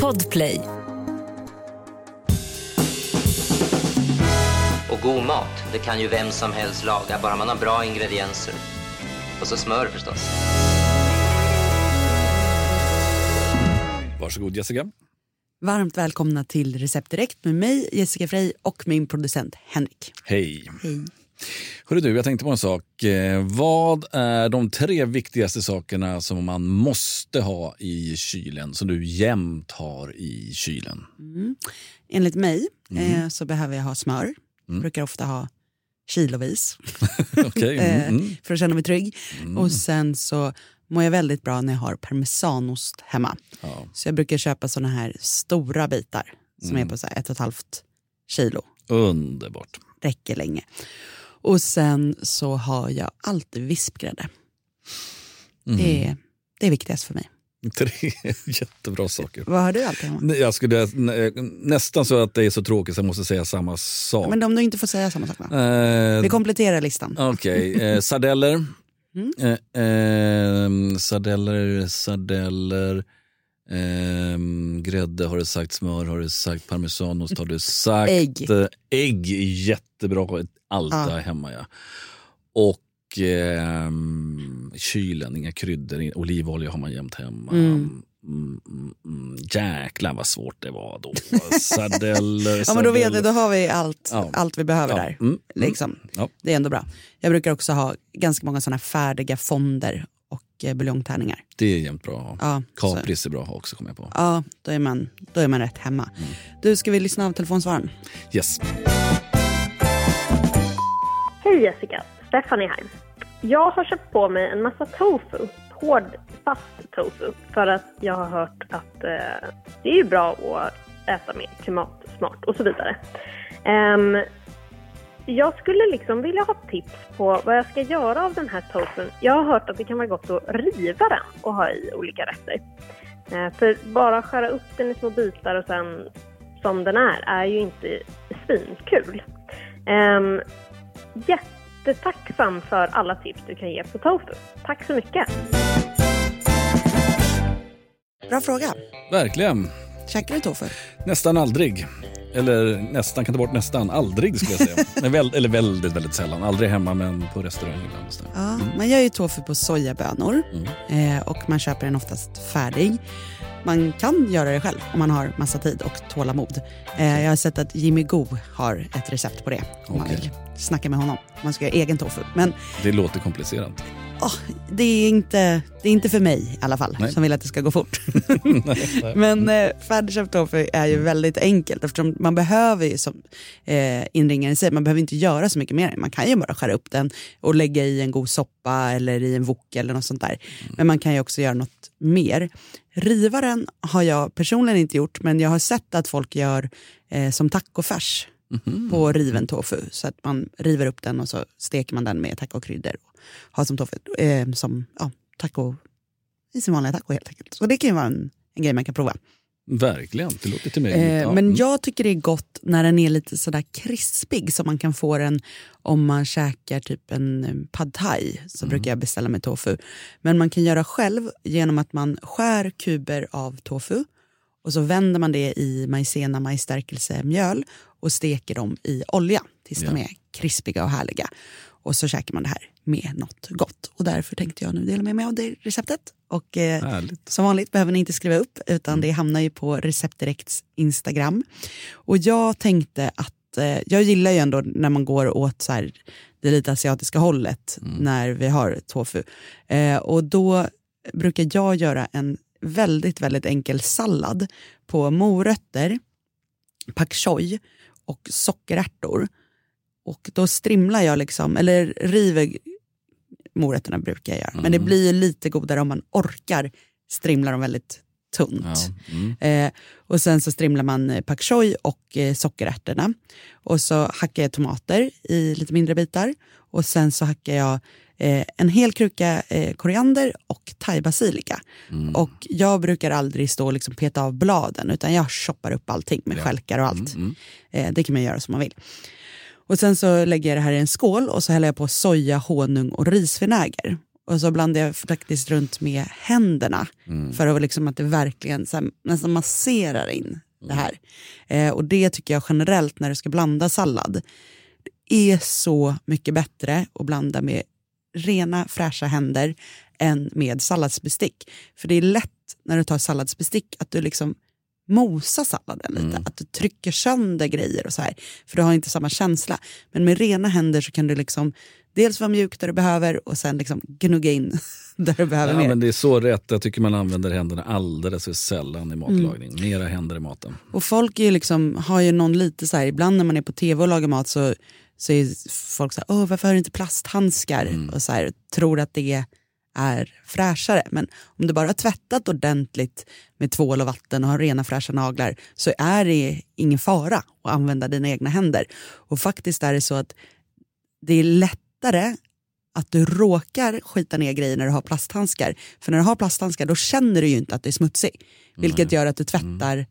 Podplay. Och god mat, det kan ju vem som helst laga, bara man har bra ingredienser. Och så smör förstås. Varsågod Jessica. Varmt välkomna till Recept Direkt med mig, Jessica Frey och min producent Henrik. Hej. Hej. Hörru du, jag tänkte på en sak. Eh, vad är de tre viktigaste sakerna som man måste ha i kylen, som du jämt har i kylen? Mm. Enligt mig eh, så behöver jag ha smör. Mm. Brukar ofta ha kilovis Okej. eh, Mm. Mm. för att känna mig trygg. Och sen så mår jag väldigt bra när jag har parmesanost hemma. Ja. Så jag brukar köpa såna här stora bitar som Mm. är på så ett och ett halvt kilo. Underbart. Räcker länge. Och sen så har jag alltid vispgrädde. Mm. Det, är, det är viktigast för mig. Tre jättebra saker. Vad har du alltid hemma? Jag skulle, nä- nästan så att det är så tråkigt så jag måste säga samma sak. Men om du inte får säga samma sak då? Eh, Vi kompletterar listan. Okej, eh, sardeller. Mm. Eh, eh, sardeller, sardeller. Eh, grädde har du sagt, smör har du sagt, parmesanost har du sagt. Ägg. Ägg är jättebra, allt Ja. ja. hemma ja. Och eh, kylen, inga kryddor, olivolja har man jämt hemma. Mm. Mm, mm, mm. Jäklar vad svårt det var då. Sardeller, Ja men då vet jag, då har vi allt, Ja. allt vi behöver Ja. där. Mm, mm. Liksom. Ja. Det är ändå bra. Jag brukar också ha ganska många såna färdiga fonder och eh, buljongtärningar. Det är jämt bra att ha. Ja, så, Kapris är bra att ha också kommer jag på. ja då, är man, då är man rätt hemma. Du, ska vi lyssna av telefonsvaren? Yes. Hej Jessica, Stephanie här. Jag har köpt på mig en massa tofu, hård fast tofu, för att jag har hört att eh, det är ju bra att äta mer klimatsmart och så vidare. Ehm, jag skulle liksom vilja ha tips på vad jag ska göra av den här tofun. Jag har hört att det kan vara gott att riva den och ha i olika rätter. Eh, för bara skära upp den i små bitar och sen som den är, är ju inte svinkul. Um, jättetacksam för alla tips du kan ge på tofu. Tack så mycket! Bra fråga. Verkligen. Käkar du tofu? Nästan aldrig. Eller nästan, kan ta bort nästan. Aldrig skulle jag säga. Men väl, eller väldigt, väldigt sällan. Aldrig hemma men på restaurang ibland. Ja, man gör ju tofu på sojabönor Mm. eh, och man köper den oftast färdig. Man kan göra det själv om man har massa tid och tålamod. Eh, jag har sett att Jimmy Go har ett recept på det om man Okej. vill snacka med honom. Man ska göra egen tofu. Men Det låter komplicerat. Åh, det, är inte, det är inte för mig i alla fall Nej. som vill att det ska gå fort. Men eh, färdigköpt tofu är ju väldigt enkelt eftersom man behöver ju som eh, inringaren säger, man behöver inte göra så mycket mer. Man kan ju bara skära upp den och lägga i en god soppa eller i en wok eller något sånt där. Men man kan ju också göra något mer. Rivaren har jag personligen inte gjort men jag har sett att folk gör eh, som tacofärs på riven tofu. Så att man river upp den och så steker man den med tacokryddor och har som tofu, eh, som ja, taco, i sin vanliga taco helt enkelt. Så det kan ju vara en, en grej man kan prova. Verkligen, det låter till mig. Eh, Ja. men Mm. jag tycker det är gott när den är lite sådär krispig så man kan få den om man käkar typ en eh, pad thai. Så brukar jag beställa med tofu. Men man kan göra själv genom att man skär kuber av tofu och så vänder man det i majsena majsstärkelsemjöl och steker dem i olja tills de Ja. är krispiga och härliga. Och så käkar man det här med något gott. Och därför tänkte jag nu dela med mig av det receptet. Och eh, som vanligt behöver ni inte skriva upp utan det hamnar ju på Receptdirekts Instagram. Och jag tänkte att, eh, jag gillar ju ändå när man går åt så här, det lite asiatiska hållet när vi har tofu. Eh, och då brukar jag göra en väldigt, väldigt enkel sallad på morötter, pak choi och sockerärtor. Och då strimlar jag liksom, eller river morötterna brukar jag göra. Men det Mm. blir lite godare om man orkar strimla dem väldigt tunt. Ja. Mm. Eh, och sen så strimlar man eh, pak choi och eh, sockerärtorna. Och så hackar jag tomater i lite mindre bitar. Och sen så hackar jag eh, en hel kruka eh, koriander och thaibasilika. Mm. Och jag brukar aldrig stå och liksom peta av bladen utan jag choppar upp allting med Ja. stjälkar och allt. Mm. Eh, det kan man göra som man vill. Och sen så lägger jag det här i en skål och så häller jag på soja, honung och risvinäger. och så blandar jag faktiskt runt med händerna för att, liksom att det verkligen så här, nästan masserar in det här. Eh, och det tycker jag generellt när du ska blanda sallad, det är så mycket bättre att blanda med rena fräscha händer än med salladsbestick. För det är lätt när du tar salladsbestick att du liksom mosar salladen lite, att du trycker sönder grejer och så här. För du har inte samma känsla. Men med rena händer så kan du liksom dels vara mjuk där du behöver och sen liksom gnugga in där du behöver Ja, mer. men det är så rätt. Jag tycker man använder händerna alldeles för sällan i matlagning. Mm. Mera händer i maten. Och folk är ju liksom, har ju någon lite så här, ibland när man är på tv och lagar mat så, så är folk så här, Åh, varför har du inte plasthandskar? Och så här, tror att det är fräschare. Men om du bara har tvättat ordentligt med tvål och vatten och har rena fräscha naglar så är det ingen fara att använda dina egna händer. Och faktiskt är det så att det är lättare att du råkar skita ner grejer när du har plasthandskar. För när du har plasthandskar då känner du ju inte att det är smutsig. Vilket gör att du tvättar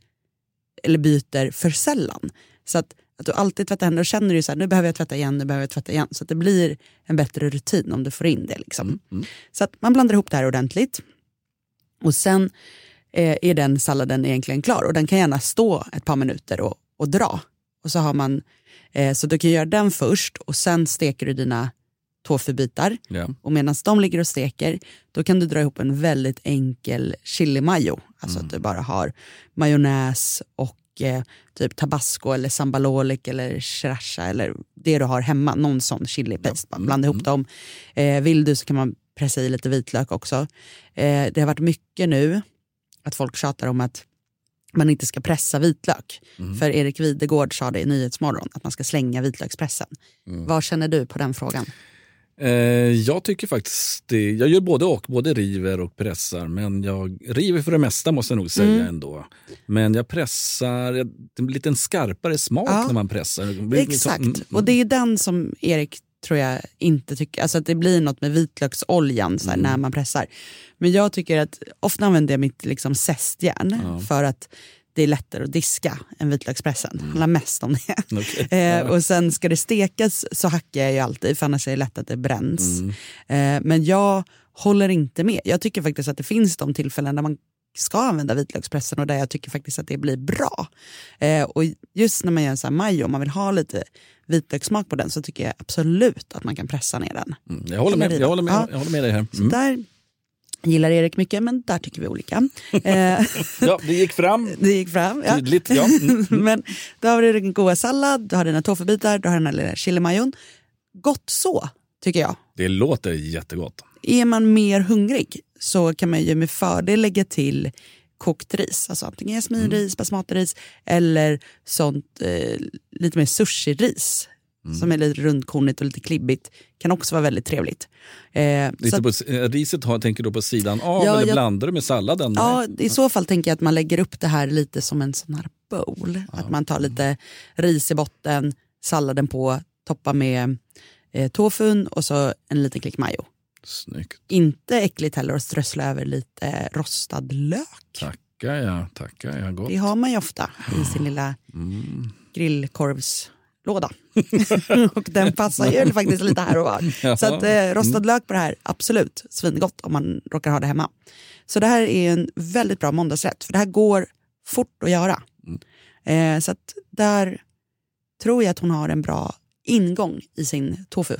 eller byter för sällan. Så att, att du alltid tvättar händer och känner du så här, nu behöver jag tvätta igen, nu behöver jag tvätta igen. Så att det blir en bättre rutin om du får in det. Liksom. Så att man blandar ihop det här ordentligt. Och sen eh, är den salladen egentligen klar och den kan gärna stå ett par minuter och, och dra. Och så har man, eh, så du kan göra den först och sen steker du dina tofubitar. Ja. Och medan de ligger och steker, då kan du dra ihop en väldigt enkel chili mayo. Alltså att du bara har majonnäs och eh, typ tabasco eller sambalolic eller sriracha eller det du har hemma. Någon sån chili paste. Bara blanda ihop dem. Eh, vill du så kan man pressa i lite vitlök också. Eh, det har varit mycket nu att folk tjatar om att man inte ska pressa vitlök. För Erik Videgård sa det i Nyhetsmorgon, att man ska slänga vitlökspressen. Vad känner du på den frågan? Eh, jag tycker faktiskt det. Jag gör både och, både river och pressar. Men jag river för det mesta måste jag nog säga Mm. ändå. Men jag pressar, det blir en skarpare smak Ja. när man pressar. Liksom- Exakt, mm, och det är den som Erik tror jag inte tycker, alltså att det blir något med vitlöksoljan så här, Mm. när man pressar. Men jag tycker att, ofta använder jag mitt liksom zestjärn för att det är lättare att diska än vitlökspressen. Det handlar mest om det. Mm. Okej. Eh, och sen ska det stekas så hackar jag ju alltid för annars är det lätt att det bränns. Mm. Eh, men jag håller inte med. Jag tycker faktiskt att det finns de tillfällen där man ska använda vitlökspressen och där jag tycker faktiskt att det blir bra. Eh, och just när man gör en sån här majo, om man vill ha lite vitlökssmak på den så tycker jag absolut att man kan pressa ner den. Mm, jag, håller med, jag, håller med, Ja. jag håller med dig här. Så Mm. där gillar Erik mycket, men där tycker vi olika. Eh, Ja, det gick fram det gick fram. Ja. tydligt. Ja. Mm. Men då har du din goda sallad, du har dina tofubitar, du har den här lilla chilimajon. Gott så, tycker jag. Det låter jättegott. Är man mer hungrig så kan man ju med fördel lägga till kokt ris. Alltså antingen jasminris, basmatiris eller sånt eh, lite mer sushiris. Som är lite rundkornigt och lite klibbigt. Kan också vara väldigt trevligt. Eh, Lite på, eh, riset har, tänker du på sidan av Ja, eller jag- blandar du med salladen? Ja, i så fall tänker jag att man lägger upp det här lite som en sån här bowl. Att man tar lite ris i botten, salladen på, toppar med eh, tofun och så en liten klick majo. Snyggt. Inte äckligt heller att strössla över lite rostad lök. Tackar jag, tackar jag. Gott. Det har man ju ofta i sin lilla Mm. Grillkorvslåda. och den passar ju faktiskt lite här och var. Så att eh, rostad lök på det här, absolut svingott om man råkar ha det hemma. Så det här är en väldigt bra måndagsrätt, för det här går fort att göra. Eh, så att där tror jag att hon har en bra ingång i sin tofu.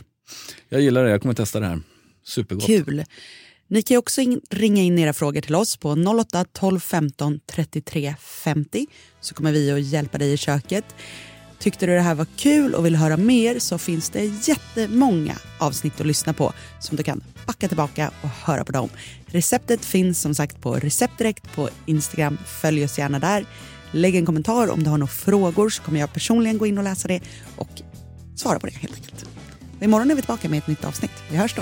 Jag gillar det, jag kommer testa det här. Supergott. Kul. Ni kan också in, ringa in era frågor till oss på 08 12 15 33 50 så kommer vi att hjälpa dig i köket. Tyckte du det här var kul och vill höra mer så finns det jättemånga avsnitt att lyssna på som du kan backa tillbaka och höra på dem. Receptet finns som sagt på Receptdirekt på Instagram. Följ oss gärna där. Lägg en kommentar om du har några frågor så kommer jag personligen gå in och läsa det och svara på det helt enkelt. Och imorgon är vi tillbaka med ett nytt avsnitt. Vi hörs då.